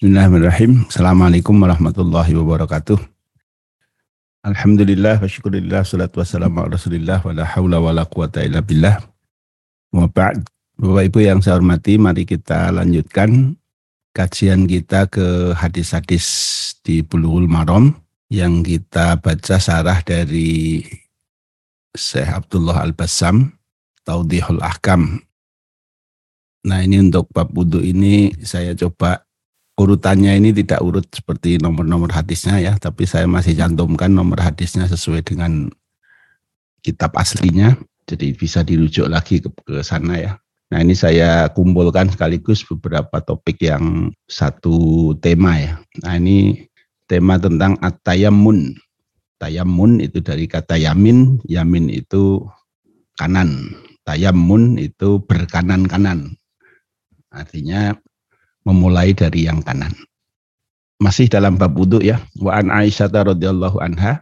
Bismillahirrahmanirrahim. Assalamualaikum warahmatullahi wabarakatuh. Alhamdulillah wa syukurillah salatu wassalamu ala rasulillah wa la hawla wa la quwata illa billah. Wa ba'd. Bapak Ibu yang saya hormati, mari kita lanjutkan kajian kita ke hadis-hadis di Bulughul Maram yang kita baca sarah dari Syekh Abdullah Al-Bassam, Taudihul Ahkam. Nah ini untuk bab wudhu ini saya coba urutannya ini tidak urut seperti nomor-nomor hadisnya ya, tapi saya masih cantumkan nomor hadisnya sesuai dengan kitab aslinya, jadi bisa dirujuk lagi ke, ke sana ya. Nah ini saya kumpulkan sekaligus beberapa topik yang satu tema ya. Nah ini tema tentang at-tayammun. Tayammun itu dari kata yamin, yamin itu kanan. Tayammun itu berkanan-kanan. Artinya memulai dari yang kanan. Masih dalam bab wudhu ya. Wa an Aisyah radhiyallahu anha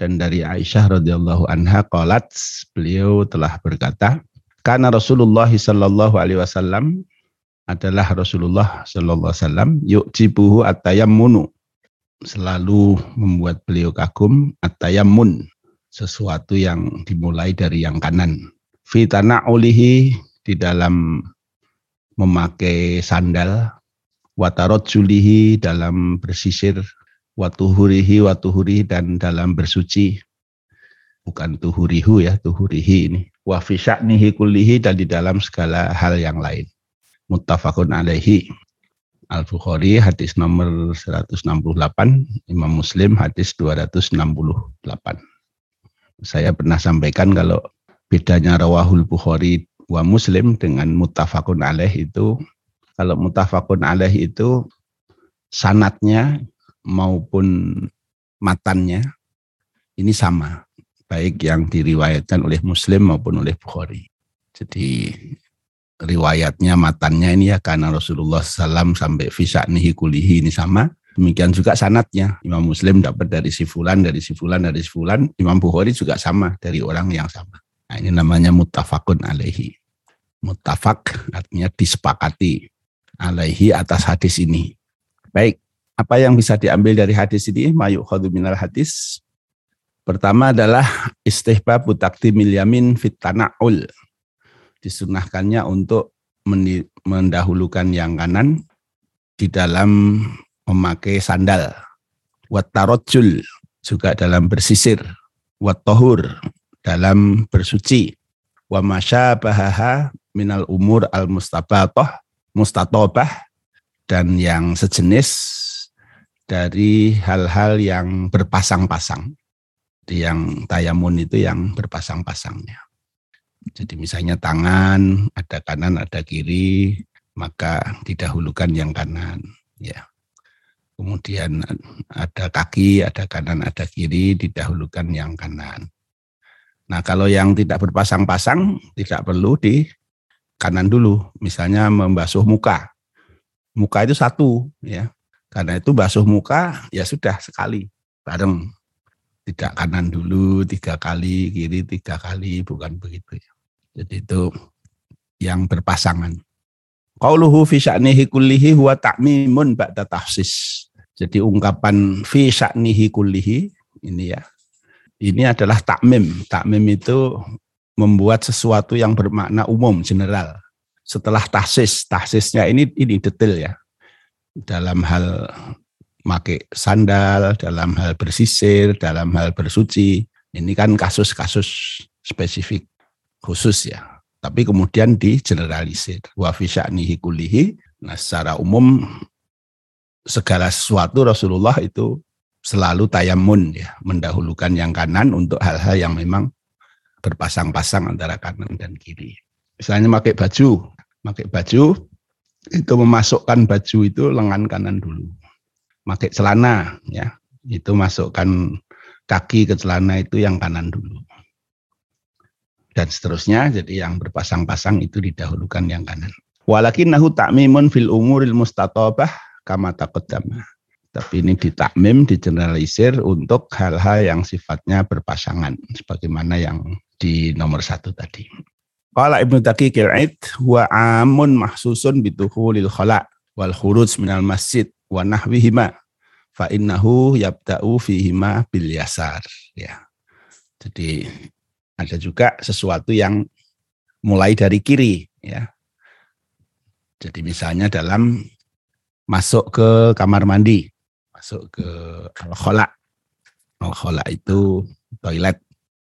dan dari Aisyah radhiyallahu anha qalat beliau telah berkata, karena Rasulullah sallallahu alaihi wasallam adalah Rasulullah sallallahu alaihi wasallam yu'jibuhu at-tayammunu selalu membuat beliau kagum at-tayammun sesuatu yang dimulai dari yang kanan. Fitana ulihi di dalam memakai sandal, watarot julihi dalam bersisir, watuhurihi watuhuri dan dalam bersuci. Bukan tuhurihu ya, tuhurihi ini. Wa fi sya'nihi kullihi dan di dalam segala hal yang lain. Muttafaqun alaihi. Al-Bukhari hadis nomor 168, Imam Muslim hadis 268. Saya pernah sampaikan kalau bedanya rawahul Bukhari wa muslim dengan mutafakun alaih itu kalau mutafakun alaih itu sanatnya maupun matannya ini sama baik yang diriwayatkan oleh muslim maupun oleh Bukhari. Jadi riwayatnya matannya ini ya karena Rasulullah SAW sampai nihi kulihi ini sama. Demikian juga sanatnya. Imam Muslim dapat dari si fulan dari si fulan dari si fulan. Imam Bukhari juga sama dari orang yang sama Nah, ini namanya mutafakun alaihi. Mutafak artinya disepakati alaihi atas hadis ini. Baik, apa yang bisa diambil dari hadis ini? Mayuk minal hadis. Pertama adalah istihbab takdimil yamin fit tana'ul. Disunahkannya untuk mendahulukan yang kanan di dalam memakai sandal. Wat juga dalam bersisir. Wat dalam bersuci wa masyabahaha minal umur al mustabatah mustatobah dan yang sejenis dari hal-hal yang berpasang-pasang. Yang tayamun itu yang berpasang-pasangnya. Jadi misalnya tangan, ada kanan, ada kiri, maka didahulukan yang kanan. Ya. Kemudian ada kaki, ada kanan, ada kiri, didahulukan yang kanan. Nah kalau yang tidak berpasang-pasang tidak perlu di kanan dulu. Misalnya membasuh muka. Muka itu satu ya. Karena itu basuh muka ya sudah sekali bareng. Tidak kanan dulu tiga kali, kiri tiga kali, bukan begitu ya. Jadi itu yang berpasangan. Qauluhu fi sya'nihi kullihi huwa ta'mimun ba'da tahsis. Jadi ungkapan fi sya'nihi kullihi ini ya ini adalah takmim. Takmim itu membuat sesuatu yang bermakna umum, general. Setelah tahsis, tahsisnya ini ini detail ya. Dalam hal pakai sandal, dalam hal bersisir, dalam hal bersuci. Ini kan kasus-kasus spesifik khusus ya. Tapi kemudian digeneralisir. Wa fi sya'nihi kullihi. Nah secara umum segala sesuatu Rasulullah itu selalu tayamun ya, mendahulukan yang kanan untuk hal-hal yang memang berpasang-pasang antara kanan dan kiri. Misalnya pakai baju, pakai baju itu memasukkan baju itu lengan kanan dulu. Pakai celana ya, itu masukkan kaki ke celana itu yang kanan dulu. Dan seterusnya, jadi yang berpasang-pasang itu didahulukan yang kanan. Walakin nahu ta'mimun fil umuril mustatabah kama taqaddama. Tapi ini ditakmim, digeneralisir untuk hal-hal yang sifatnya berpasangan. Sebagaimana yang di nomor satu tadi. Qala Ibnu Taqiqil Aid wa amun mahsusun bituhulil khala wal khuruj minal masjid wa nahwihima fa innahu yabda'u fihima bil yasar ya. Jadi ada juga sesuatu yang mulai dari kiri ya. Jadi misalnya dalam masuk ke kamar mandi, masuk ke al-khola. Al-khola itu toilet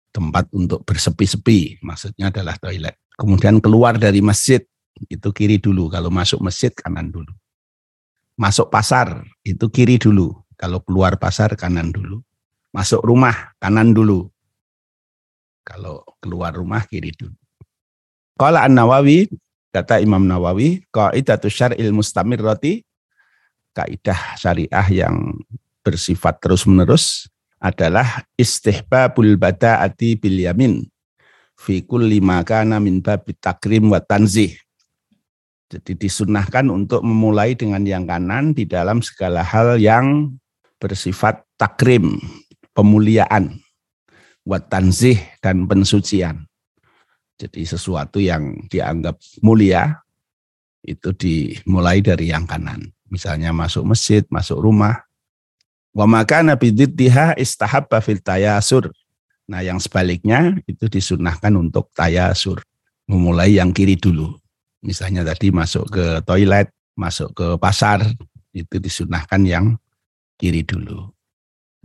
tempat untuk bersepi-sepi, maksudnya adalah toilet. Kemudian keluar dari masjid, itu kiri dulu. Kalau masuk masjid, kanan dulu. Masuk pasar, itu kiri dulu. Kalau keluar pasar, kanan dulu. Masuk rumah, kanan dulu. Kalau keluar rumah, kiri dulu. Kalau An-Nawawi, kata Imam Nawawi, qaidatu syar'il mustamirrati kaidah syariah yang bersifat terus-menerus adalah istihbabul bada'ati bil yamin fi kulli ma kana min babit takrim wa tanzih. Jadi disunahkan untuk memulai dengan yang kanan di dalam segala hal yang bersifat takrim, pemuliaan, wa tanzih dan pensucian. Jadi sesuatu yang dianggap mulia itu dimulai dari yang kanan. Misalnya masuk masjid, masuk rumah. Wa maka nabi diddiha istahabba fil tayasur. Nah yang sebaliknya itu disunahkan untuk tayasur. Memulai yang kiri dulu. Misalnya tadi masuk ke toilet, masuk ke pasar, itu disunahkan yang kiri dulu.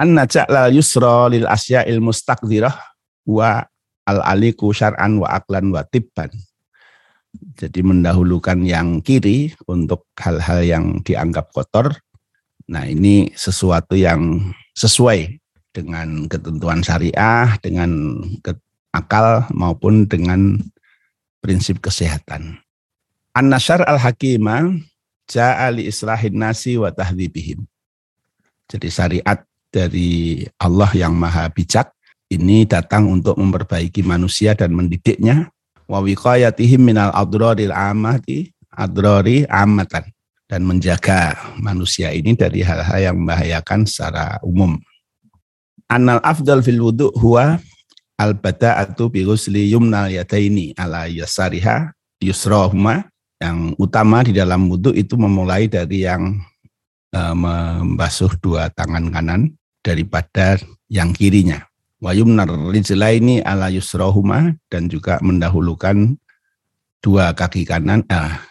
An-najak lal yusra lil asya'il mustaqdirah wa al-aliku syar'an wa aklan wa tibban. Jadi mendahulukan yang kiri untuk hal-hal yang dianggap kotor. Nah ini sesuatu yang sesuai dengan ketentuan syariah, dengan akal maupun dengan prinsip kesehatan. An-nasyar al-hakimah ja'ali islahin nasi wa tahdibihim. Jadi syariat dari Allah yang maha bijak ini datang untuk memperbaiki manusia dan mendidiknya wa wiqayatihim minal adroril amati adrori amatan. Dan menjaga manusia ini dari hal-hal yang membahayakan secara umum. Anal afdal fil wudu huwa al bada'atu bi ghusli yumnal yadaini ala yasariha yusrahuma. Yang utama di dalam wudu itu memulai dari yang uh, membasuh dua tangan kanan daripada yang kirinya wa yumnar rijlaini ala yusrahuma dan juga mendahulukan dua kaki kanan ah,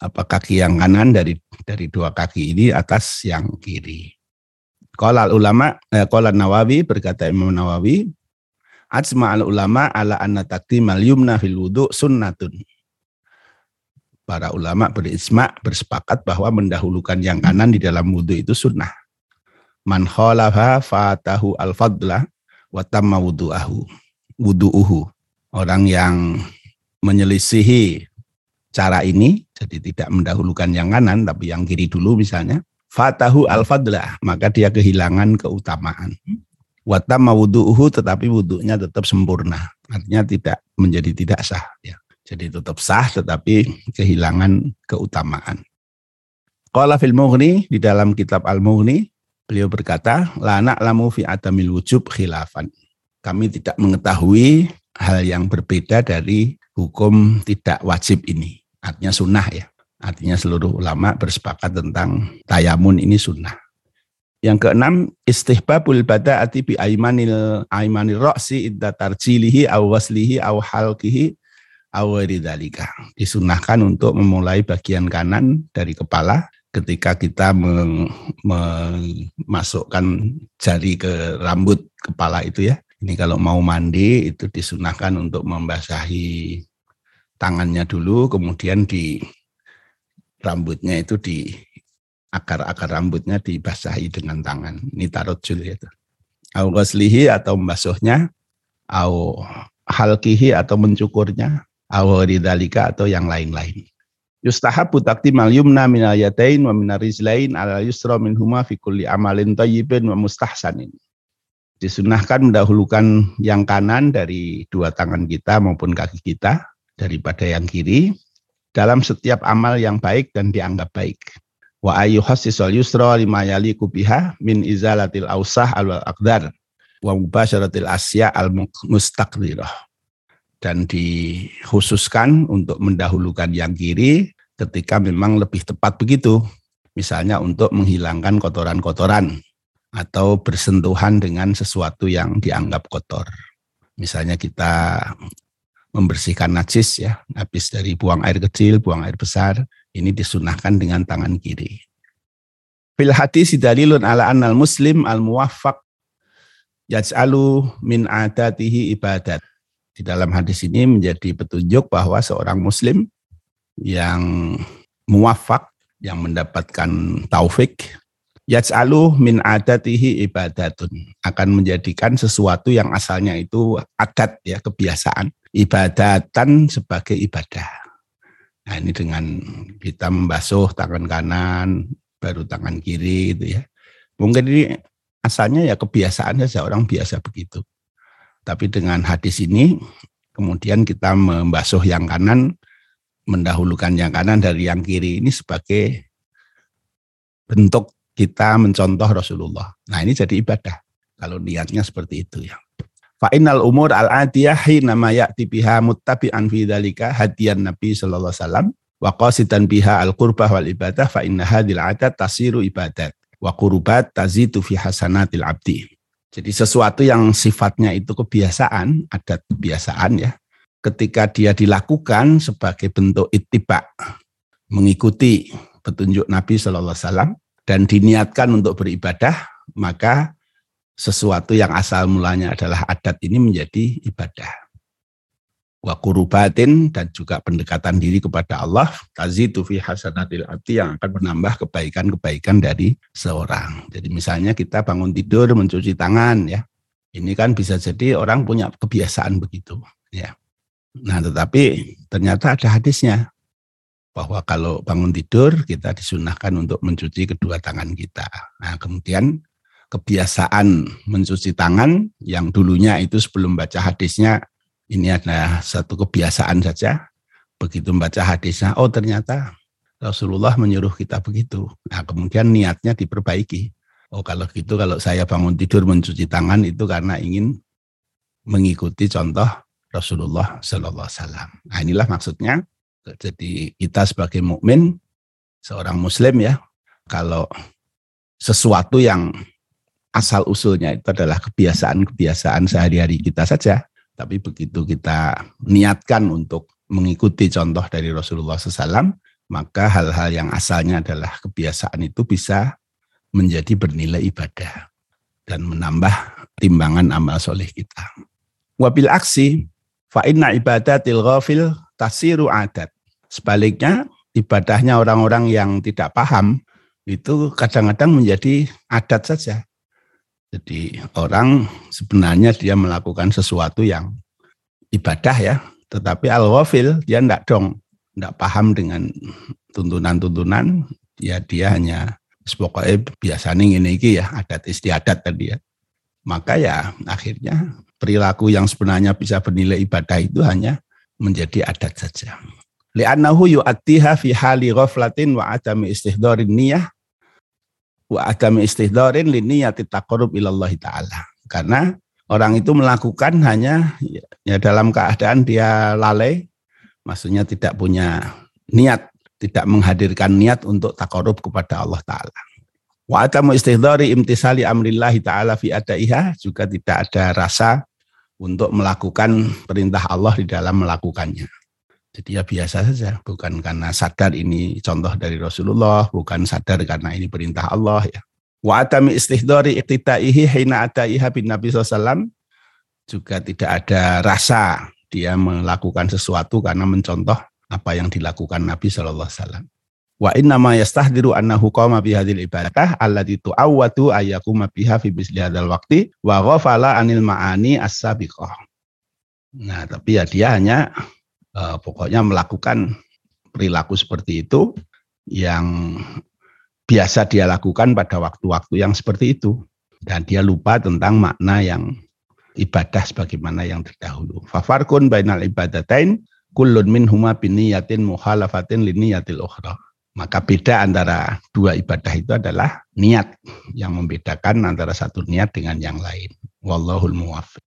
apa kaki yang kanan dari dari dua kaki ini atas yang kiri. Qala ulama eh, qala Nawawi berkata Imam Nawawi ajma al ulama ala anna taqdimal yumna fil wudu sunnatun. Para ulama berisma bersepakat bahwa mendahulukan yang kanan di dalam wudhu itu sunnah man khalafa fatahu al fadla wa tamma wudu'ahu. Wudu'uhu. Orang yang menyelisihi cara ini jadi tidak mendahulukan yang kanan tapi yang kiri dulu misalnya fatahu al fadla maka dia kehilangan keutamaan. Wa tamma wudu'uhu tetapi wudu'nya tetap sempurna. Artinya tidak menjadi tidak sah ya. Jadi tetap sah tetapi kehilangan keutamaan. Qala fil Mughni di dalam kitab Al-Mughni Beliau berkata, lana lamu fi adamil wujub khilafan. Kami tidak mengetahui hal yang berbeda dari hukum tidak wajib ini. Artinya sunnah ya. Artinya seluruh ulama bersepakat tentang tayamun ini sunnah. Yang keenam, istihbabul bada'ati bi aimanil aimanil roksi idda tarjilihi aw waslihi aw Disunahkan untuk memulai bagian kanan dari kepala ketika kita memasukkan jari ke rambut kepala itu ya. Ini kalau mau mandi itu disunahkan untuk membasahi tangannya dulu, kemudian di rambutnya itu di akar-akar rambutnya dibasahi dengan tangan. Ini tarojul itu. Au atau membasuhnya, au halkihi atau mencukurnya, au ridalika atau yang lain-lain. Yustahabu takdimal yumna minal yatain wa minar rizlain ala yusra huma fi kulli amalin tayyibin wa mustahsanin. Disunahkan mendahulukan yang kanan dari dua tangan kita maupun kaki kita daripada yang kiri dalam setiap amal yang baik dan dianggap baik. Wa ayyuhassisal yusra lima yaliku biha min izalatil ausah al aqdar wa mubasyaratil asya al mustaqdirah dan dikhususkan untuk mendahulukan yang kiri ketika memang lebih tepat begitu. Misalnya untuk menghilangkan kotoran-kotoran atau bersentuhan dengan sesuatu yang dianggap kotor. Misalnya kita membersihkan najis ya, habis dari buang air kecil, buang air besar, ini disunahkan dengan tangan kiri. Fil hadis dalilun ala annal muslim al muwaffaq yaj'alu min adatihi ibadat. Di dalam hadis ini menjadi petunjuk bahwa seorang muslim yang muwafak, yang mendapatkan taufik, yaj'alu min adatihi ibadatun. Akan menjadikan sesuatu yang asalnya itu adat ya, kebiasaan. Ibadatan sebagai ibadah. Nah ini dengan kita membasuh tangan kanan, baru tangan kiri gitu ya. Mungkin ini asalnya ya kebiasaan saja orang biasa begitu. Tapi dengan hadis ini kemudian kita membasuh yang kanan, mendahulukan yang kanan dari yang kiri ini sebagai bentuk kita mencontoh Rasulullah. Nah ini jadi ibadah kalau niatnya seperti itu ya. Fa'inal umur al-adiyah hina ma ya'ti biha muttabi'an fi dzalika hadiyan Nabi sallallahu alaihi wasallam wa qasidan biha al-qurbah wal ibadah fa inna hadhil adat tasiru ibadat wa qurubat tazitu fi hasanatil abdi. Jadi sesuatu yang sifatnya itu kebiasaan, adat kebiasaan ya. Ketika dia dilakukan sebagai bentuk ittiba, mengikuti petunjuk Nabi Shallallahu Alaihi Wasallam dan diniatkan untuk beribadah, maka sesuatu yang asal mulanya adalah adat ini menjadi ibadah wa kurubatin dan juga pendekatan diri kepada Allah tazitu fi hasanatil abdi yang akan menambah kebaikan-kebaikan dari seorang. Jadi misalnya kita bangun tidur mencuci tangan ya. Ini kan bisa jadi orang punya kebiasaan begitu ya. Nah, tetapi ternyata ada hadisnya bahwa kalau bangun tidur kita disunahkan untuk mencuci kedua tangan kita. Nah, kemudian kebiasaan mencuci tangan yang dulunya itu sebelum baca hadisnya ini adalah satu kebiasaan saja. Begitu membaca hadisnya, oh ternyata Rasulullah menyuruh kita begitu. Nah kemudian niatnya diperbaiki. Oh kalau gitu kalau saya bangun tidur mencuci tangan itu karena ingin mengikuti contoh Rasulullah Sallallahu Alaihi Wasallam. Nah inilah maksudnya. Jadi kita sebagai mukmin, seorang Muslim ya, kalau sesuatu yang asal usulnya itu adalah kebiasaan-kebiasaan sehari-hari kita saja, tapi begitu kita niatkan untuk mengikuti contoh dari Rasulullah SAW, maka hal-hal yang asalnya adalah kebiasaan itu bisa menjadi bernilai ibadah dan menambah timbangan amal soleh kita. Wabil aksi, fa inna ibadatil tasiru adat. Sebaliknya, ibadahnya orang-orang yang tidak paham itu kadang-kadang menjadi adat saja. Jadi orang sebenarnya dia melakukan sesuatu yang ibadah ya, tetapi al-ghafil dia tidak dong, tidak paham dengan tuntunan-tuntunan, ya dia hanya pokoknya biasanya ini ya, adat istiadat tadi ya. Maka ya akhirnya perilaku yang sebenarnya bisa bernilai ibadah itu hanya menjadi adat saja. Li'annahu yu'attiha fi hali ghaflatin wa adami istihdarin niyah wa adami istihdarin liniyati taqarrub ilallahi ta'ala. Karena orang itu melakukan hanya ya dalam keadaan dia lalai, maksudnya tidak punya niat, tidak menghadirkan niat untuk takarub kepada Allah Ta'ala. Wa adamu istihdari imtisali amrillahi ta'ala fi adaiha, juga tidak ada rasa untuk melakukan perintah Allah di dalam melakukannya. Jadi ya biasa saja, bukan karena sadar ini contoh dari Rasulullah, bukan sadar karena ini perintah Allah ya. Wa atami istihdari iktidaihi hina adaiha bin Nabi SAW juga tidak ada rasa dia melakukan sesuatu karena mencontoh apa yang dilakukan Nabi SAW. Wa inna ma yastahdiru annahu qama bi hadhil ibadah allati tu'awwatu ayyakuma biha fi misli hadzal waqti wa ghafala anil ma'ani as-sabiqah. Nah, tapi ya dia hanya eh, pokoknya melakukan perilaku seperti itu yang biasa dia lakukan pada waktu-waktu yang seperti itu dan dia lupa tentang makna yang ibadah sebagaimana yang terdahulu. Fafarkun bainal ibadatain kullun min huma biniyatin muhalafatin liniyatil ukhra. Maka beda antara dua ibadah itu adalah niat yang membedakan antara satu niat dengan yang lain. Wallahul muwaffiq.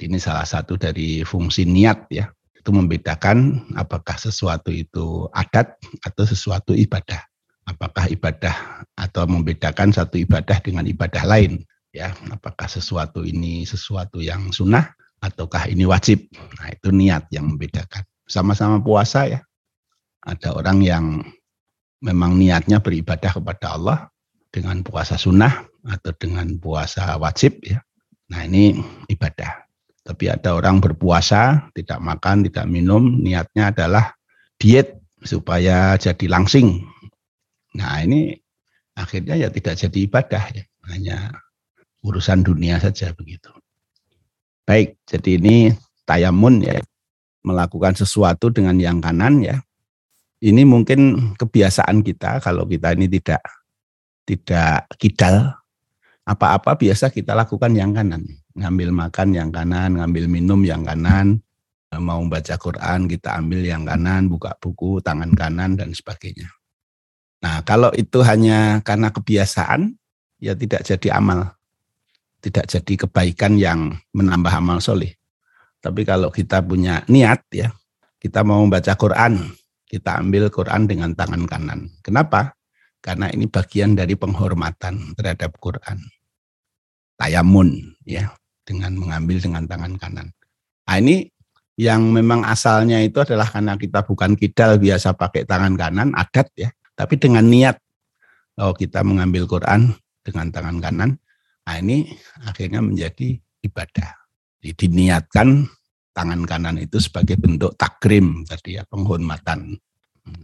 Ini salah satu dari fungsi niat ya itu membedakan apakah sesuatu itu adat atau sesuatu ibadah. apakah ibadah atau membedakan satu ibadah dengan ibadah lain ya. Apakah sesuatu ini sesuatu yang sunnah ataukah ini wajib? Nah itu niat yang membedakan. Sama-sama puasa ya. Ada orang yang memang niatnya beribadah kepada Allah dengan puasa sunnah atau dengan puasa wajib ya. Nah ini ibadah tapi ada orang berpuasa tidak makan tidak minum niatnya adalah diet supaya jadi langsing Nah ini akhirnya ya tidak jadi ibadah ya, hanya urusan dunia saja begitu. Baik, jadi ini tayamun ya, melakukan sesuatu dengan yang kanan ya. Ini mungkin kebiasaan kita kalau kita ini tidak tidak kidal apa-apa biasa kita lakukan yang kanan. Ngambil makan yang kanan, ngambil minum yang kanan, mau baca Quran kita ambil yang kanan, buka buku tangan kanan dan sebagainya. Nah, kalau itu hanya karena kebiasaan, ya tidak jadi amal. Tidak jadi kebaikan yang menambah amal soleh. Tapi kalau kita punya niat ya, kita mau membaca Quran, kita ambil Quran dengan tangan kanan. Kenapa? Karena ini bagian dari penghormatan terhadap Quran. Tayamun ya, dengan mengambil dengan tangan kanan. Nah, ini yang memang asalnya itu adalah karena kita bukan kidal biasa pakai tangan kanan, adat ya tapi dengan niat kalau kita mengambil Quran dengan tangan kanan, nah ini akhirnya menjadi ibadah. Jadi diniatkan tangan kanan itu sebagai bentuk takrim tadi ya penghormatan.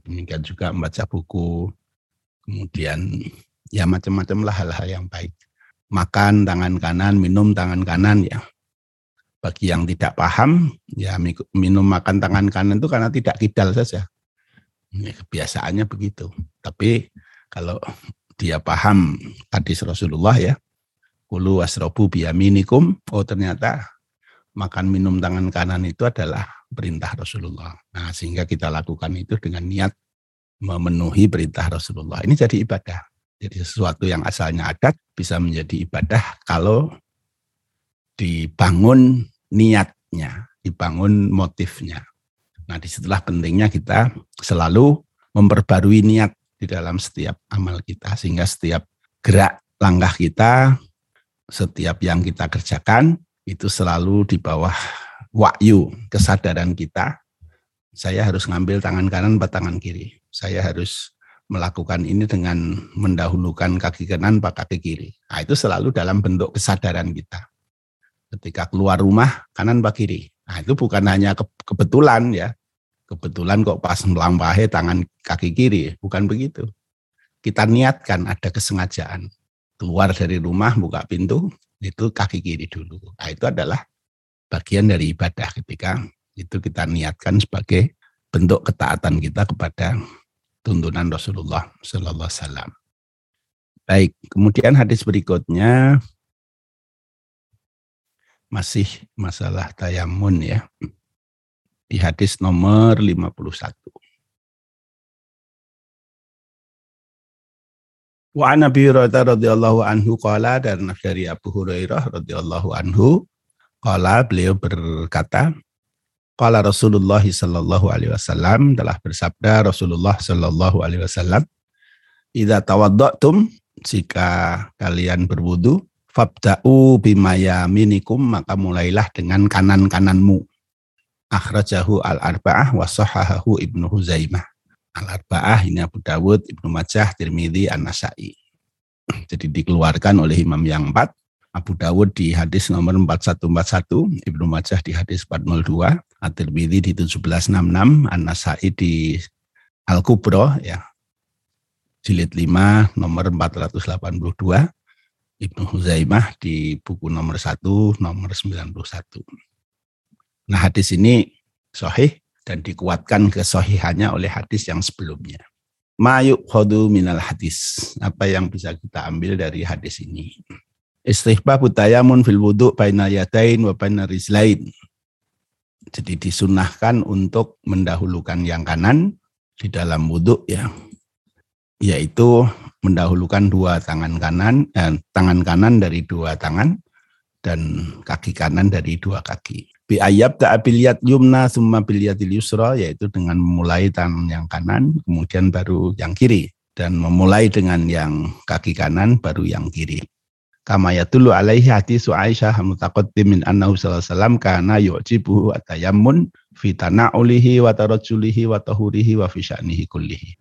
Demikian juga membaca buku, kemudian ya macam-macam lah hal-hal yang baik. Makan tangan kanan, minum tangan kanan ya. Bagi yang tidak paham, ya minum makan tangan kanan itu karena tidak kidal saja. Ini kebiasaannya begitu. Tapi kalau dia paham hadis Rasulullah ya, kulu wasrobu biyaminikum, oh ternyata makan minum tangan kanan itu adalah perintah Rasulullah. Nah, sehingga kita lakukan itu dengan niat memenuhi perintah Rasulullah. Ini jadi ibadah. Jadi sesuatu yang asalnya adat bisa menjadi ibadah kalau dibangun niatnya, dibangun motifnya. Nah, di situlah pentingnya kita selalu memperbarui niat di dalam setiap amal kita sehingga setiap gerak langkah kita, setiap yang kita kerjakan itu selalu di bawah wahyu kesadaran kita. Saya harus ngambil tangan kanan atau tangan kiri. Saya harus melakukan ini dengan mendahulukan kaki kanan atau kaki kiri. Nah, itu selalu dalam bentuk kesadaran kita. Ketika keluar rumah kanan atau kiri. Nah, itu bukan hanya kebetulan ya, kebetulan kok pas melampaui tangan kaki kiri, bukan begitu. Kita niatkan ada kesengajaan. Keluar dari rumah, buka pintu, itu kaki kiri dulu. Nah, itu adalah bagian dari ibadah ketika itu kita niatkan sebagai bentuk ketaatan kita kepada tuntunan Rasulullah Sallallahu Alaihi Wasallam. Baik, kemudian hadis berikutnya masih masalah tayamun ya di hadis nomor 51. Wa an Abi Hurairah radhiyallahu anhu qala dan dari Abu Hurairah radhiyallahu anhu qala beliau berkata qala Rasulullah sallallahu alaihi wasallam telah bersabda Rasulullah sallallahu alaihi wasallam idza tawadda'tum jika kalian berwudu fabda'u bimayaminikum maka mulailah dengan kanan-kananmu akhrajahu al-arba'ah wa sahahahu Ibnu Huzaimah. Al-arba'ah ini Abu Dawud, Ibnu Majah, Tirmidzi, An-Nasai. Jadi dikeluarkan oleh imam yang empat. Abu Dawud di hadis nomor 4141, Ibnu Majah di hadis 402, At-Tirmidzi di 1766, An-Nasai di Al-Kubro ya. Jilid 5 nomor 482, Ibnu Huzaimah di buku nomor 1 nomor 91. Nah hadis ini sahih dan dikuatkan kesohihannya oleh hadis yang sebelumnya. Mayuk khodu minal hadis. Apa yang bisa kita ambil dari hadis ini? Istihbab tayamun fil wudu baina yadain wa baina. Jadi disunahkan untuk mendahulukan yang kanan di dalam wudhu ya. Yaitu mendahulukan dua tangan kanan, eh, tangan kanan dari dua tangan dan kaki kanan dari dua kaki bi ayab ta'abiliyat yumna summa biliyatil yusra yaitu dengan memulai tangan yang kanan kemudian baru yang kiri dan memulai dengan yang kaki kanan baru yang kiri. Kama yatulu alaihi hadisu Aisyah mutaqaddim min annahu sallallahu alaihi wasallam kana yu'jibuhu atayammun fi tana'ulihi wa tarajjulihi wa tahurihi wa fi sya'nihi kullihi.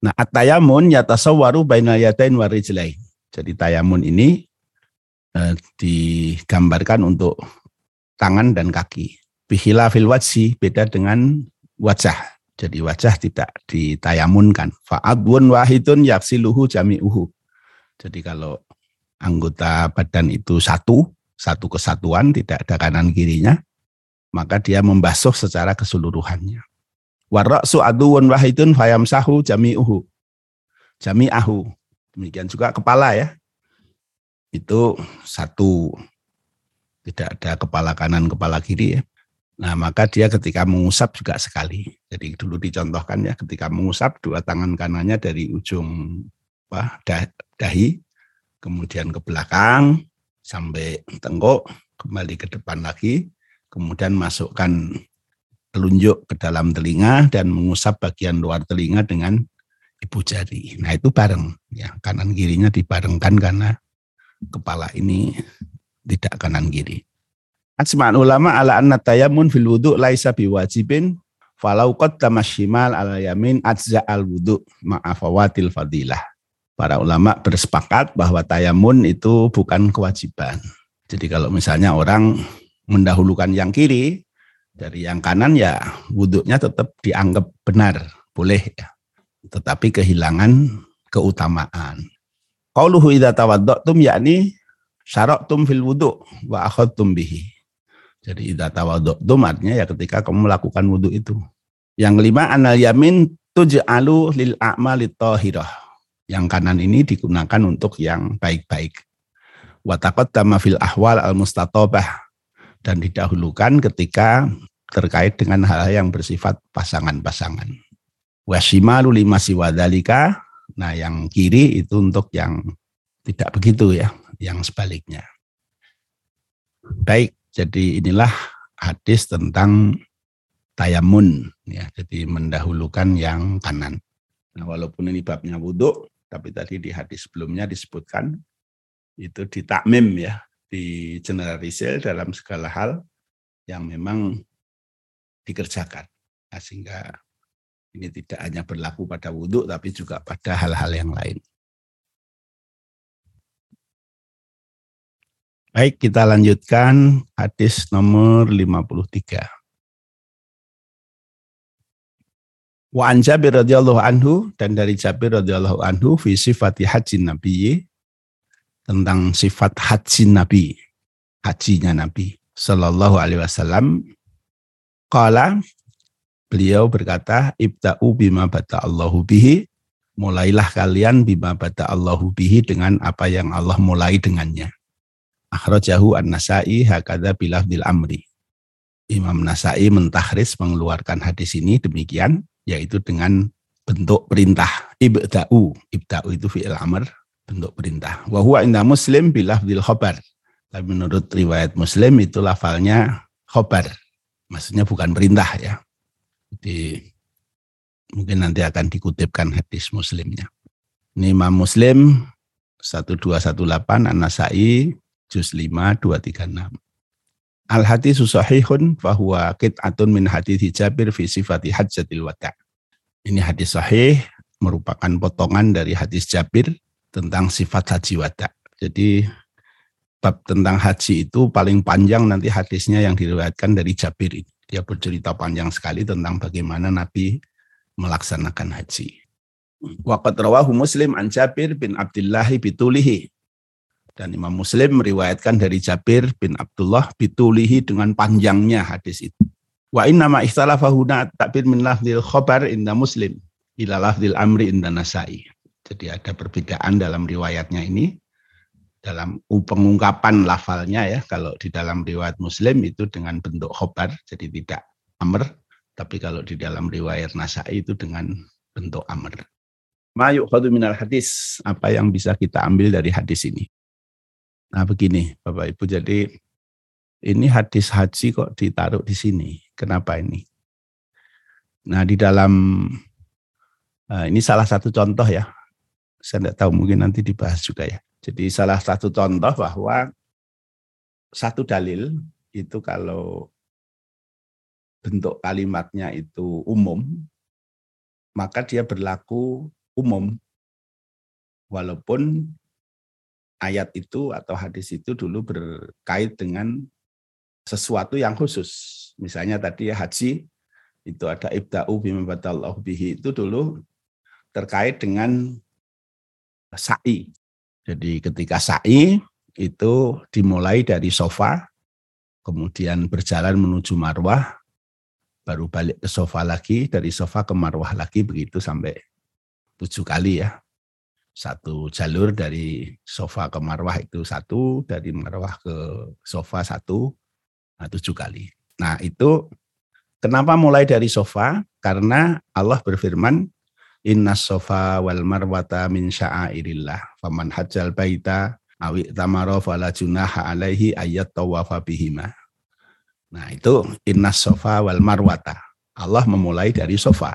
Nah, atayamun yatasawwaru bainal yadain wa rijlain. Jadi tayamun ini eh, digambarkan untuk tangan dan kaki. Bihila fil wajhi beda dengan wajah. Jadi wajah tidak ditayamunkan. Fa'adwun wahidun yaksiluhu jami'uhu. Jadi kalau anggota badan itu satu, satu kesatuan, tidak ada kanan kirinya, maka dia membasuh secara keseluruhannya. Warra'su aduun wahidun fayamsahu jami'uhu. Jami'ahu. Demikian juga kepala ya. Itu satu. Tidak ada kepala kanan, kepala kiri ya. Nah, maka dia ketika mengusap juga sekali. Jadi dulu dicontohkan ya, ketika mengusap dua tangan kanannya dari ujung apa, dahi kemudian ke belakang sampai tengkuk, kembali ke depan lagi, kemudian masukkan telunjuk ke dalam telinga dan mengusap bagian luar telinga dengan ibu jari. Nah itu bareng, ya kanan kirinya dibarengkan karena kepala ini tidak kanan kiri. Asma'an ulama ala anna tayamun fil wudu laisa biwajibin falau qaddama shimal ala yamin ajza al wudu ma'afawatil fadilah para ulama bersepakat bahwa tayamun itu bukan kewajiban. Jadi kalau misalnya orang mendahulukan yang kiri dari yang kanan ya wudhunya tetap dianggap benar, boleh ya. Tetapi kehilangan keutamaan. Qauluhu idza tawadda'tum yakni syara'tum fil wudhu wa akhadtum bihi. Jadi idza tawadda'tum artinya ya ketika kamu melakukan wudhu itu. Yang kelima anal yamin tuj'alu lil a'mali tahirah yang kanan ini digunakan untuk yang baik-baik. Watakot fil ahwal al mustatobah dan didahulukan ketika terkait dengan hal yang bersifat pasangan-pasangan. Wasimalu lima siwadalika, nah yang kiri itu untuk yang tidak begitu ya, yang sebaliknya. Baik, jadi inilah hadis tentang tayamun ya, jadi mendahulukan yang kanan. Nah, walaupun ini babnya wudhu, tapi tadi di hadis sebelumnya disebutkan itu ditakmim ya, di generalisir dalam segala hal yang memang dikerjakan. Nah, sehingga ini tidak hanya berlaku pada wudhu, tapi juga pada hal-hal yang lain. Baik, kita lanjutkan hadis nomor 53. Wa an Jabir radhiyallahu anhu dan dari Jabir radhiyallahu anhu fi sifati haji Nabi tentang sifat haji Nabi, hajinya Nabi sallallahu alaihi wasallam. Qala beliau berkata ibta'u bima bata Allahu bihi. Mulailah kalian bima bata Allahu bihi dengan apa yang Allah mulai dengannya. Akhrajahu an-nasai hakadha bilafdil amri. Imam Nasai mentahris mengeluarkan hadis ini demikian yaitu dengan bentuk perintah. Ibda'u ibda'u itu fi'il amr bentuk perintah. Wa huwa inda muslim bilafdil khobar tapi menurut riwayat muslim itu lafalnya khobar maksudnya bukan perintah ya. Jadi mungkin nanti akan dikutipkan hadis muslimnya. Ini Imam Muslim 1218 An-Nasai juz 5 236 Al hadis sahihun bahwa atun min hadis Jabir fi sifati hajjatil wada. Ini hadis sahih merupakan potongan dari hadis Jabir tentang sifat haji wada. Jadi bab tentang haji itu paling panjang nanti hadisnya yang diriwayatkan dari Jabir. Dia bercerita panjang sekali tentang bagaimana Nabi melaksanakan haji. Waqat rawahu Muslim an Jabir bin Abdullah bitulihi dan Imam Muslim meriwayatkan dari Jabir bin Abdullah bitulihi dengan panjangnya hadis itu. Wa inna ma ikhtalafahuna takbir min lafzil khobar inda Muslim ila lafzil amri inda Nasai. Jadi ada perbedaan dalam riwayatnya ini dalam pengungkapan lafalnya ya kalau di dalam riwayat Muslim itu dengan bentuk khobar jadi tidak amr tapi kalau di dalam riwayat Nasai itu dengan bentuk amr. Ma yukhadu minal hadis apa yang bisa kita ambil dari hadis ini? Nah begini Bapak Ibu, jadi ini hadis haji kok ditaruh di sini. Kenapa ini? Nah di dalam Nah, ini salah satu contoh ya. Saya tidak tahu mungkin nanti dibahas juga ya. Jadi salah satu contoh bahwa satu dalil itu kalau bentuk kalimatnya itu umum, maka dia berlaku umum. Walaupun ayat itu atau hadis itu dulu berkait dengan sesuatu yang khusus. Misalnya tadi ya haji, itu ada ibda'u bimabadallahu bihi itu dulu terkait dengan sa'i. Jadi ketika sa'i itu dimulai dari sofa, kemudian berjalan menuju marwah, baru balik ke sofa lagi, dari sofa ke marwah lagi, begitu sampai tujuh kali ya. Satu jalur dari sofa ke marwah itu satu, dari marwah ke sofa satu, nah tujuh kali. Nah itu kenapa mulai dari sofa? Karena Allah berfirman, Inna sofa wal marwata min sya'airillah. Faman hajjal baita awi tamaro fala junaha alaihi ayat tawafa bihima. Nah itu inna sofa wal marwata. Allah memulai dari sofa,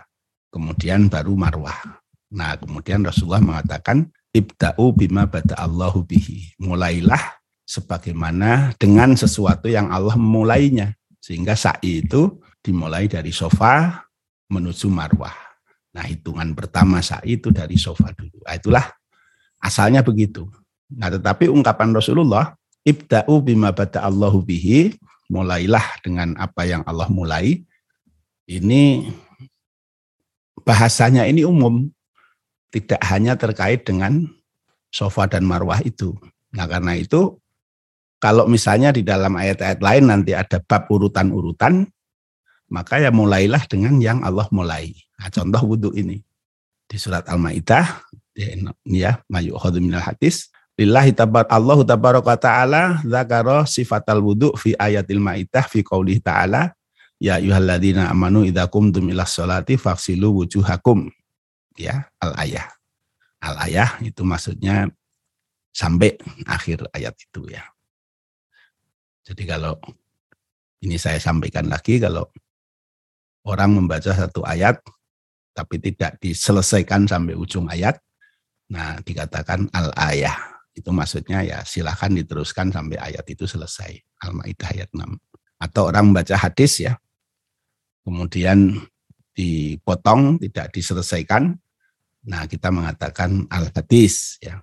kemudian baru marwah. Nah kemudian Rasulullah mengatakan, ibda'u bima bada Allahu bihi. Mulailah sebagaimana dengan sesuatu yang Allah memulainya. Sehingga sa'i itu dimulai dari sofa menuju marwah. Nah hitungan pertama sa'i itu dari sofa dulu. Nah, itulah asalnya begitu. Nah tetapi ungkapan Rasulullah, ibda'u bima bada Allahu bihi, mulailah dengan apa yang Allah mulai. Ini bahasanya ini umum, tidak hanya terkait dengan sofa dan marwah itu. Nah karena itu kalau misalnya di dalam ayat-ayat lain nanti ada bab urutan-urutan, maka ya mulailah dengan yang Allah mulai. Nah, contoh wudhu ini di surat Al-Maidah, ya, mayu minal hadis, Lillahi tabar Allahu tabaraka ta'ala zakara sifatal wudu fi ayatil maidah fi qaulih ta'ala ya ayyuhalladzina amanu idza qumtum ila sholati faghsilu wujuhakum ya al ayah al ayah itu maksudnya sampai akhir ayat itu ya jadi kalau ini saya sampaikan lagi kalau orang membaca satu ayat tapi tidak diselesaikan sampai ujung ayat nah dikatakan al ayah itu maksudnya ya silahkan diteruskan sampai ayat itu selesai. Al-Ma'idah ayat 6. Atau orang membaca hadis ya, kemudian dipotong, tidak diselesaikan. Nah kita mengatakan al-hadis ya.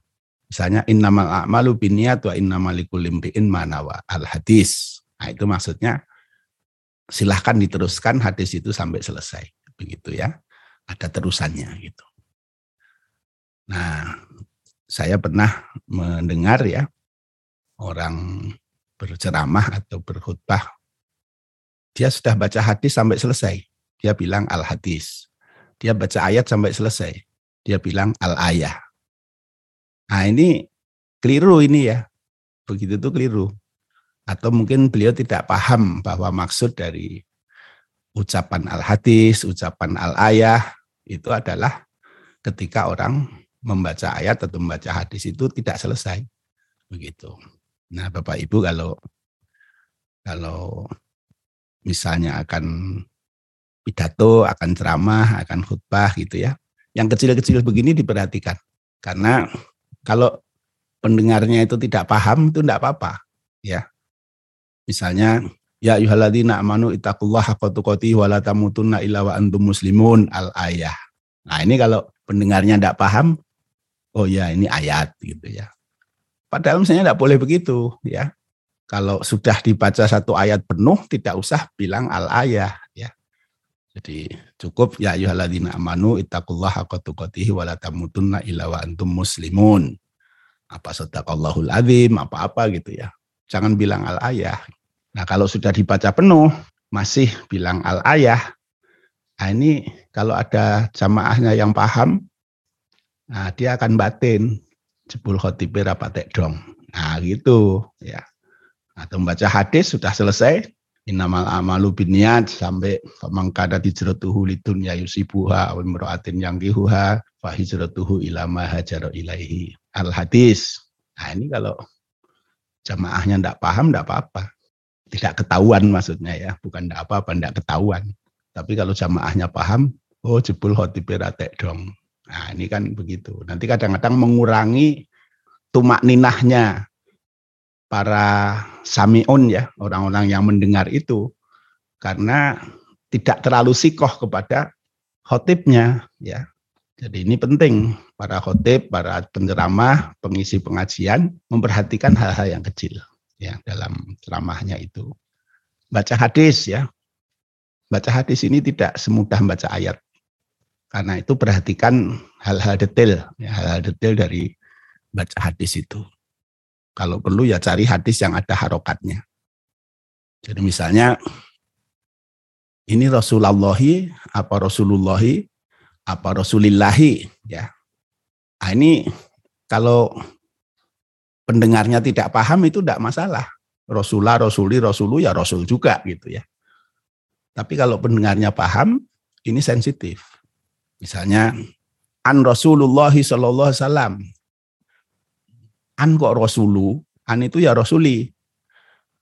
Misalnya innamal a'malu binniyat wa innamal likulli manawa al-hadis. Nah itu maksudnya silahkan diteruskan hadis itu sampai selesai. Begitu ya. Ada terusannya gitu. Nah, saya pernah mendengar ya orang berceramah atau berkhutbah dia sudah baca hadis sampai selesai dia bilang al hadis dia baca ayat sampai selesai dia bilang al ayah nah ini keliru ini ya begitu tuh keliru atau mungkin beliau tidak paham bahwa maksud dari ucapan al hadis ucapan al ayah itu adalah ketika orang membaca ayat atau membaca hadis itu tidak selesai. Begitu. Nah, Bapak Ibu kalau kalau misalnya akan pidato, akan ceramah, akan khutbah gitu ya. Yang kecil-kecil begini diperhatikan. Karena kalau pendengarnya itu tidak paham itu tidak apa-apa, ya. Misalnya ya ayyuhalladzina amanu ittaqullaha haqqa tuqatih wa illa muslimun al ayah. Nah, ini kalau pendengarnya tidak paham oh ya ini ayat gitu ya. Padahal misalnya tidak boleh begitu ya. Kalau sudah dibaca satu ayat penuh tidak usah bilang al ayah ya. Jadi cukup ya ayyuhalladzina amanu ittaqullaha haqqa tuqatih wa la tamutunna illa wa antum muslimun. Apa sadaqallahul azim apa-apa gitu ya. Jangan bilang al ayah. Nah, kalau sudah dibaca penuh masih bilang al ayah. Nah, ini kalau ada jamaahnya yang paham Nah, dia akan batin jebul khotibe rapatek dong. Nah, gitu ya. Atau membaca hadis sudah selesai, innamal amalu biniat sampai mangkada hijratuhu lidun ya yusibuha aw imra'atin yang kihuha fa hijratuhu ila ma hajara ilaihi. Al hadis. Nah, ini kalau jamaahnya tidak paham tidak apa-apa. Tidak ketahuan maksudnya ya, bukan tidak apa-apa, tidak ketahuan. Tapi kalau jamaahnya paham, Oh jebul khotib ratek dong. Nah ini kan begitu. Nanti kadang-kadang mengurangi tumak ninahnya para samiun ya, orang-orang yang mendengar itu. Karena tidak terlalu sikoh kepada khotibnya ya. Jadi ini penting para khotib, para penceramah, pengisi pengajian memperhatikan hal-hal yang kecil ya dalam ceramahnya itu. Baca hadis ya. Baca hadis ini tidak semudah baca ayat. Karena itu perhatikan hal-hal detail, ya, hal-hal detail dari baca hadis itu. Kalau perlu ya cari hadis yang ada harokatnya. Jadi misalnya ini Rasulullahi apa Rasulullahi apa Rasulillahi ya. Nah, ini kalau pendengarnya tidak paham itu tidak masalah. Rasulullah, Rasuli, Rasulu ya Rasul juga gitu ya. Tapi kalau pendengarnya paham, ini sensitif. Misalnya an Rasulullah sallallahu alaihi wasallam. An kok Rasulu, an itu ya Rasuli.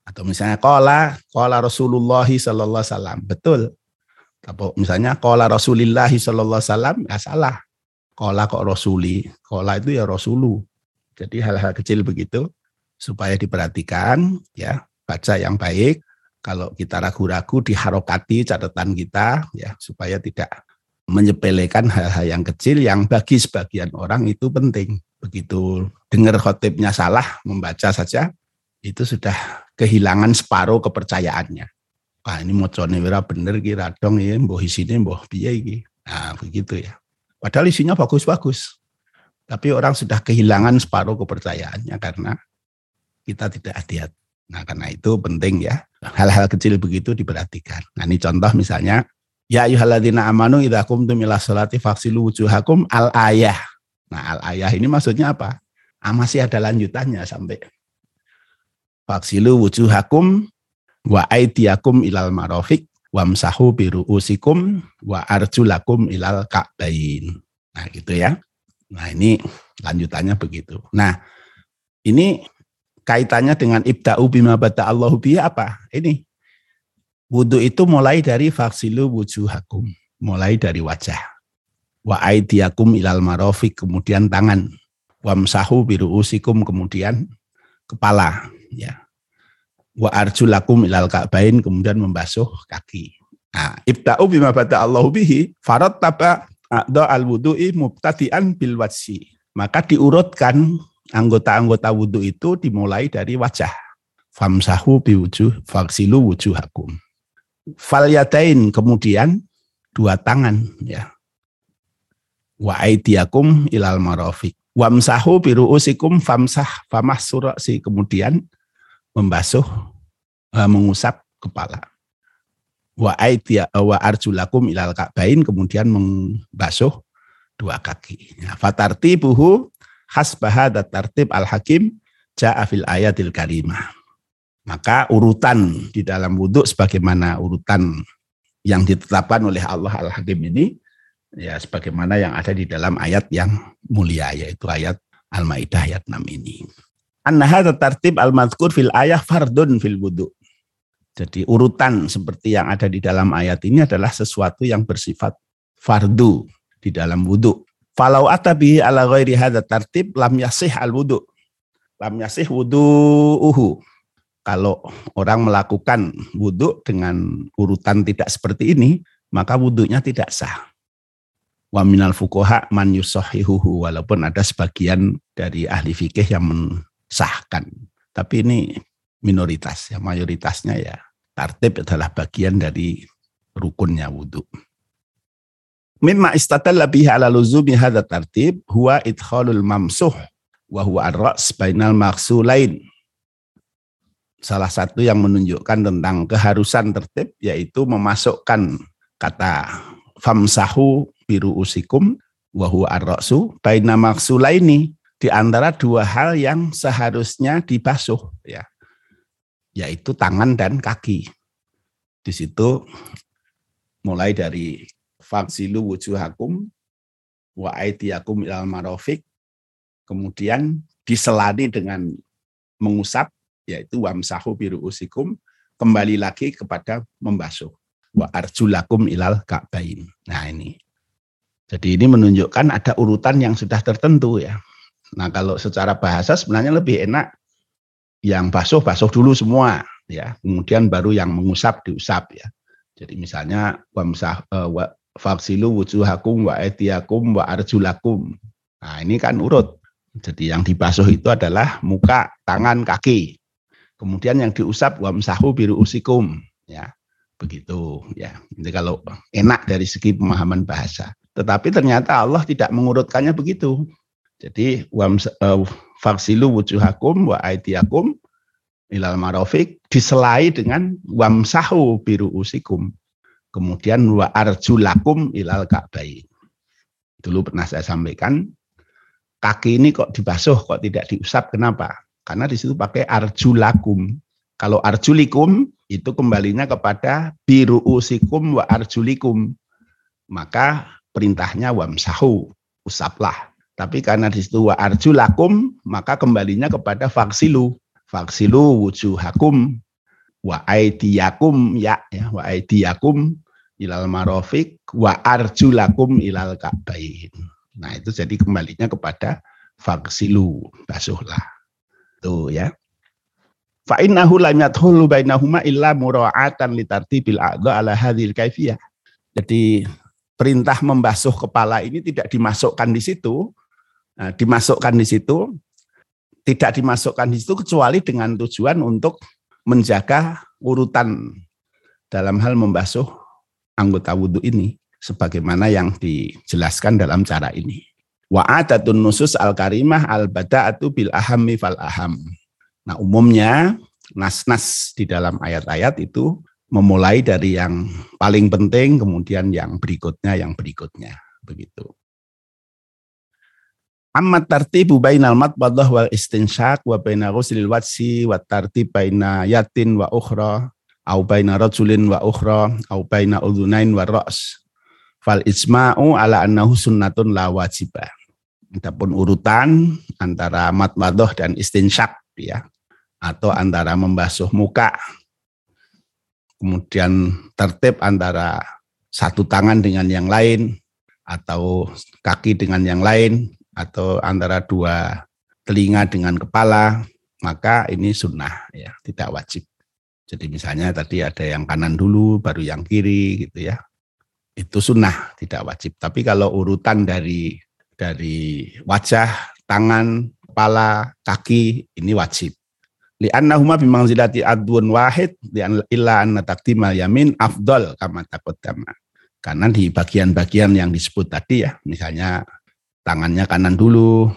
Atau misalnya kola, kola Rasulullah sallallahu alaihi wasallam. Betul. Atau misalnya kola Rasulillah sallallahu alaihi wasallam, ya salah. Kola kok Rasuli, kola itu ya Rasulu. Jadi hal-hal kecil begitu supaya diperhatikan ya, baca yang baik. Kalau kita ragu-ragu diharokati catatan kita ya supaya tidak menyepelekan hal-hal yang kecil yang bagi sebagian orang itu penting. Begitu dengar khotibnya salah membaca saja itu sudah kehilangan separuh kepercayaannya. Wah ini mocone wira bener kira dong ya, mbah isine mbah piye iki. Nah, begitu ya. Padahal isinya bagus-bagus. Tapi orang sudah kehilangan separuh kepercayaannya karena kita tidak hati-hati. Nah, karena itu penting ya. Hal-hal kecil begitu diperhatikan. Nah, ini contoh misalnya Ya ayyuhalladzina amanu idza qumtum ila faghsilu wujuhakum al ayah. Nah, al ayah ini maksudnya apa? Ah, masih ada lanjutannya sampai faghsilu wujuhakum wa aidiakum ilal marofik wamsahu biruusikum wa arjulakum ilal ka'bain. Nah, gitu ya. Nah, ini lanjutannya begitu. Nah, ini kaitannya dengan ibda'u bima bata Allahu apa? Ini Wudhu itu mulai dari faksilu wujuhakum, mulai dari wajah. Wa aidiakum ilal marofik, kemudian tangan. Wamsahu biruusikum, kemudian kepala. ya Wa arjulakum ilal ka'bain, kemudian membasuh kaki. Nah, ibta'u bima bata Allahu bihi, farad taba a'da al wudu'i mubtadi'an bil wajhi. Maka diurutkan anggota-anggota wudhu itu dimulai dari wajah. Famsahu biwujuh, faksilu wujuhakum. Falyatain kemudian dua tangan ya. Wa aidiakum ilal marafiq. Wamsahu biruusikum famsah famah surasi kemudian membasuh uh, mengusap kepala. Wa aidia wa arjulakum ilal ka'bain kemudian membasuh dua kaki. Ya, fatartibuhu hasbaha tartib al-hakim ja'a fil ayatil karimah. Maka urutan di dalam wudhu sebagaimana urutan yang ditetapkan oleh Allah Al-Hakim ini, ya sebagaimana yang ada di dalam ayat yang mulia, yaitu ayat Al-Ma'idah ayat 6 ini. Annaha tertib al-madhkur fil ayah fardun fil wudhu. Jadi urutan seperti yang ada di dalam ayat ini adalah sesuatu yang bersifat fardu di dalam wudhu. Falau atabi ala ghairi hadha tartib lam yasih al wudhu. Lam yasih uhu kalau orang melakukan wudhu dengan urutan tidak seperti ini, maka wudhunya tidak sah. Wa minal fukoha man yusohihuhu, walaupun ada sebagian dari ahli fikih yang mensahkan. Tapi ini minoritas, ya mayoritasnya ya tartib adalah bagian dari rukunnya wudhu. Mimma istatalla biha ala luzumi hadha tartib huwa idkhalul mamsuh wa huwa ar-ra's bainal maksulain salah satu yang menunjukkan tentang keharusan tertib yaitu memasukkan kata famsahu biru usikum wahu arrosu baina maksulaini di antara dua hal yang seharusnya dibasuh ya yaitu tangan dan kaki. Di situ mulai dari faksilu wujuhakum wa aidiakum ilal marofik kemudian diselani dengan mengusap yaitu wamsahu biru usikum kembali lagi kepada membasuh wa arjulakum ilal ka'bain. Nah ini. Jadi ini menunjukkan ada urutan yang sudah tertentu ya. Nah kalau secara bahasa sebenarnya lebih enak yang basuh basuh dulu semua ya. Kemudian baru yang mengusap diusap ya. Jadi misalnya wamsah uh, wa faksilu wujuhakum wa etiakum wa arjulakum. Nah ini kan urut. Jadi yang dibasuh itu adalah muka, tangan, kaki. Kemudian yang diusap wamsahu biru usikum ya begitu ya. Jadi kalau enak dari segi pemahaman bahasa. Tetapi ternyata Allah tidak mengurutkannya begitu. Jadi uh, faksilu wujuhakum wa aidiakum ilal marofik diselai dengan wamsahu biru usikum. Kemudian wa arjulakum ilal ka'bai. Dulu pernah saya sampaikan, kaki ini kok dibasuh, kok tidak diusap. Kenapa? Karena di situ pakai arjulakum. Kalau arjulikum itu kembalinya kepada biru usikum wa arjulikum. Maka perintahnya wamsahu, usaplah. Tapi karena di situ wa arjulakum, maka kembalinya kepada faksilu. Faksilu wujuhakum wa aidiyakum ya, ya wa aidiyakum ilal marofik wa arjulakum ilal ka'bain. Nah itu jadi kembalinya kepada faksilu, basuhlah. Tuh ya. Fa innahu lam yadkhulu bainahuma illa mura'atan li tartibil a'dha ala hadhil kaifiyah. Jadi perintah membasuh kepala ini tidak dimasukkan di situ, nah, dimasukkan di situ, tidak dimasukkan di situ kecuali dengan tujuan untuk menjaga urutan dalam hal membasuh anggota wudhu ini, sebagaimana yang dijelaskan dalam cara ini. Wa adatun nusus al karimah al bada'atu bil ahammi fal aham. Nah umumnya nas-nas di dalam ayat-ayat itu memulai dari yang paling penting, kemudian yang berikutnya, yang berikutnya, begitu. Amma tartibu bainal matbadah wal istinsyaq wa baina ghuslil wajhi wa tartib baina yatin wa ukhra au baina rajulin wa ukhra au baina udhunain wa ra's fal isma'u ala annahu sunnatun la wajibah. Adapun urutan antara matbadah dan istinsyaq ya atau antara membasuh muka kemudian tertib antara satu tangan dengan yang lain atau kaki dengan yang lain atau antara dua telinga dengan kepala maka ini sunnah ya tidak wajib. Jadi misalnya tadi ada yang kanan dulu baru yang kiri gitu ya. Itu sunnah tidak wajib. Tapi kalau urutan dari dari wajah tangan kepala kaki ini wajib li annahuma bi manzilati adwun wahid illa anna taqdimal yamin afdal kama taqaddama. Karena di bagian-bagian yang disebut tadi ya, misalnya tangannya kanan dulu,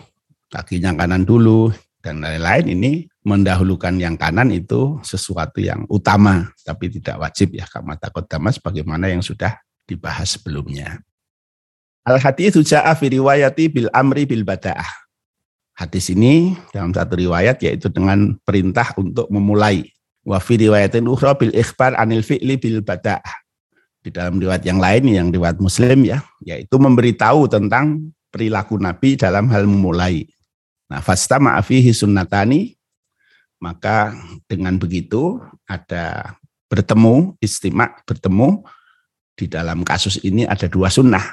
kakinya kanan dulu dan lain-lain ini mendahulukan yang kanan itu sesuatu yang utama tapi tidak wajib ya kama taqaddama sebagaimana yang sudah dibahas sebelumnya. Al haditsu ja'a fi riwayati bil amri bil bada'ah hadis ini dalam satu riwayat yaitu dengan perintah untuk memulai. Wa fi riwayatin ukhra bil ikhbar anil fi'li bil bada'. Di dalam riwayat yang lain yang riwayat Muslim ya, yaitu memberitahu tentang perilaku Nabi dalam hal memulai. Nah, fastama afihi sunnatani maka dengan begitu ada bertemu istimak bertemu di dalam kasus ini ada dua sunnah.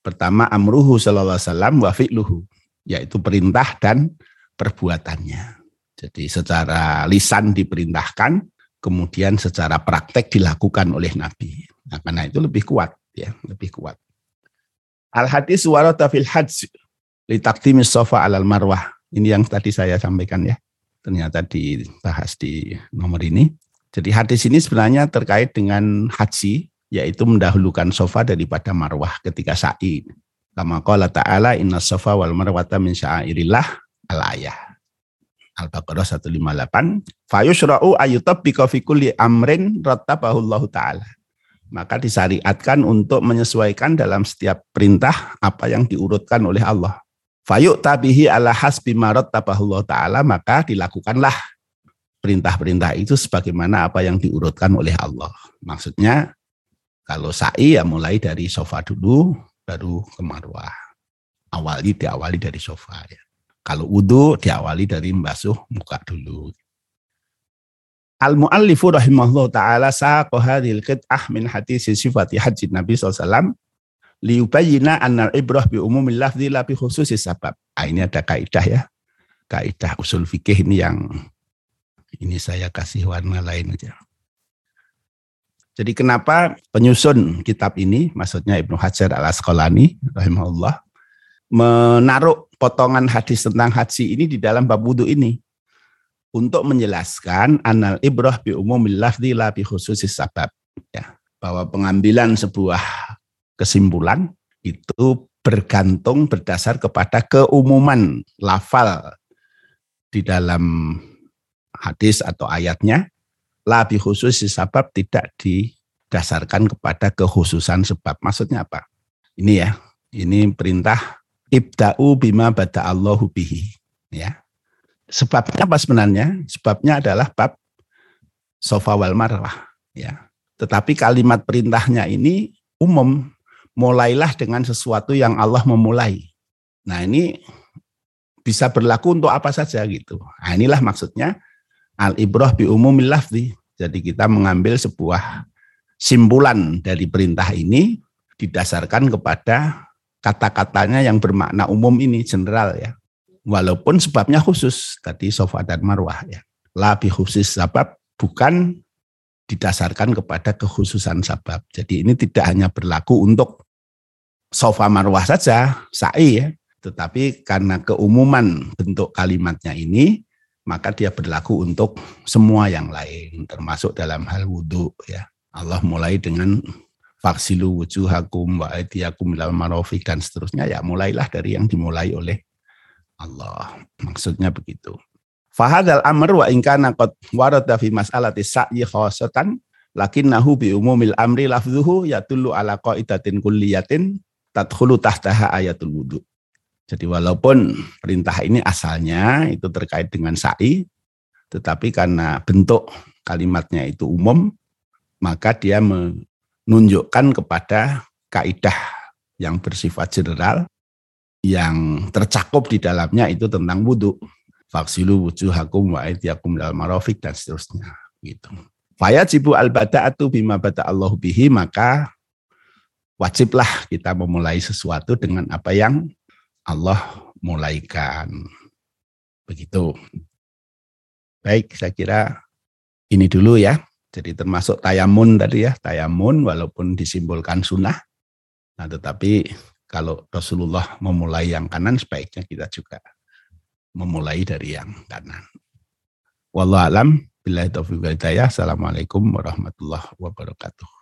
Pertama amruhu sallallahu alaihi wasallam wa fi'luhu yaitu perintah dan perbuatannya. Jadi secara lisan diperintahkan, kemudian secara praktek dilakukan oleh Nabi. Nah, karena itu lebih kuat ya, lebih kuat. Al hadis warata fil hajj li taqdimis sofa alal marwah. Ini yang tadi saya sampaikan ya. Ternyata dibahas di nomor ini. Jadi hadis ini sebenarnya terkait dengan haji, yaitu mendahulukan sofa daripada marwah ketika sa'i. Kama qala ta'ala inna safa wal marwata min sya'airillah al-ayah. Al-Baqarah 158. Fayusra'u ayutabbika fi kulli amrin rattabahullahu ta'ala. Maka disyariatkan untuk menyesuaikan dalam setiap perintah apa yang diurutkan oleh Allah. Fayuk tabihi ala hasbi marat tabahullah ta'ala maka dilakukanlah perintah-perintah itu sebagaimana apa yang diurutkan oleh Allah. Maksudnya kalau sa'i ya mulai dari sofa dulu, baru ke marwah. Awali diawali dari sofa ya. Kalau wudhu diawali dari membasuh muka dulu. Al-muallifu rahimahullah ta'ala saqa hadhil qit'ah min hadis sifati haji Nabi SAW liubayina annal ibrah bi umumil lafzi la bi khususi sabab. Ah, ini ada kaidah ya. Kaidah usul fikih ini yang ini saya kasih warna lain aja. Jadi kenapa penyusun kitab ini, maksudnya Ibnu Hajar al Asqalani, rahimahullah, menaruh potongan hadis tentang haji ini di dalam bab wudhu ini? Untuk menjelaskan anal ibrah bi umumil lafzi la bi khususi sabab. Ya bahwa pengambilan sebuah kesimpulan itu bergantung berdasar kepada keumuman lafal di dalam hadis atau ayatnya lebih khusus sebab tidak didasarkan kepada kekhususan sebab. Maksudnya apa? Ini ya ini perintah ibda'u bima bada Allahu bihi. Ya. Sebabnya apa sebenarnya? Sebabnya adalah bab sofa wal marwah ya. Tetapi kalimat perintahnya ini umum mulailah dengan sesuatu yang Allah memulai. Nah ini bisa berlaku untuk apa saja gitu. Nah inilah maksudnya al ibroh bi umumil lafzi. Jadi kita mengambil sebuah simpulan dari perintah ini didasarkan kepada kata-katanya yang bermakna umum ini general ya. Walaupun sebabnya khusus tadi sofa dan marwah ya. Lebih khusus sebab bukan didasarkan kepada kekhususan sabab. Jadi ini tidak hanya berlaku untuk sofa marwah saja, sa'i ya. Tetapi karena keumuman bentuk kalimatnya ini, maka dia berlaku untuk semua yang lain, termasuk dalam hal wudhu ya. Allah mulai dengan faksilu wujuhakum wa aidiyakum ilal marafiq dan seterusnya ya mulailah dari yang dimulai oleh Allah. Maksudnya begitu. Fahadal amr wa ingkana qad warada fi mas'alati sa'yi khasatan lakinnahu bi umumil amri lafzuhu yatullu ala qaidatin kulliyatin tadkhulu tahtaha ayatul wudu. Jadi walaupun perintah ini asalnya itu terkait dengan sa'i tetapi karena bentuk kalimatnya itu umum maka dia menunjukkan kepada kaidah yang bersifat general yang tercakup di dalamnya itu tentang wudhu faksilu wujuhakum wa aidiyakum dal marofik dan seterusnya gitu. Fayajibu al bada'atu bima bada Allah bihi maka wajiblah kita memulai sesuatu dengan apa yang Allah mulaikan. Begitu. Baik, saya kira ini dulu ya. Jadi termasuk tayamun tadi ya, tayamun walaupun disimbolkan sunnah. Nah, tetapi kalau Rasulullah memulai yang kanan sebaiknya kita juga memulai dari yang kanan. Wallahu alam billahi taufiq Assalamualaikum warahmatullahi wabarakatuh.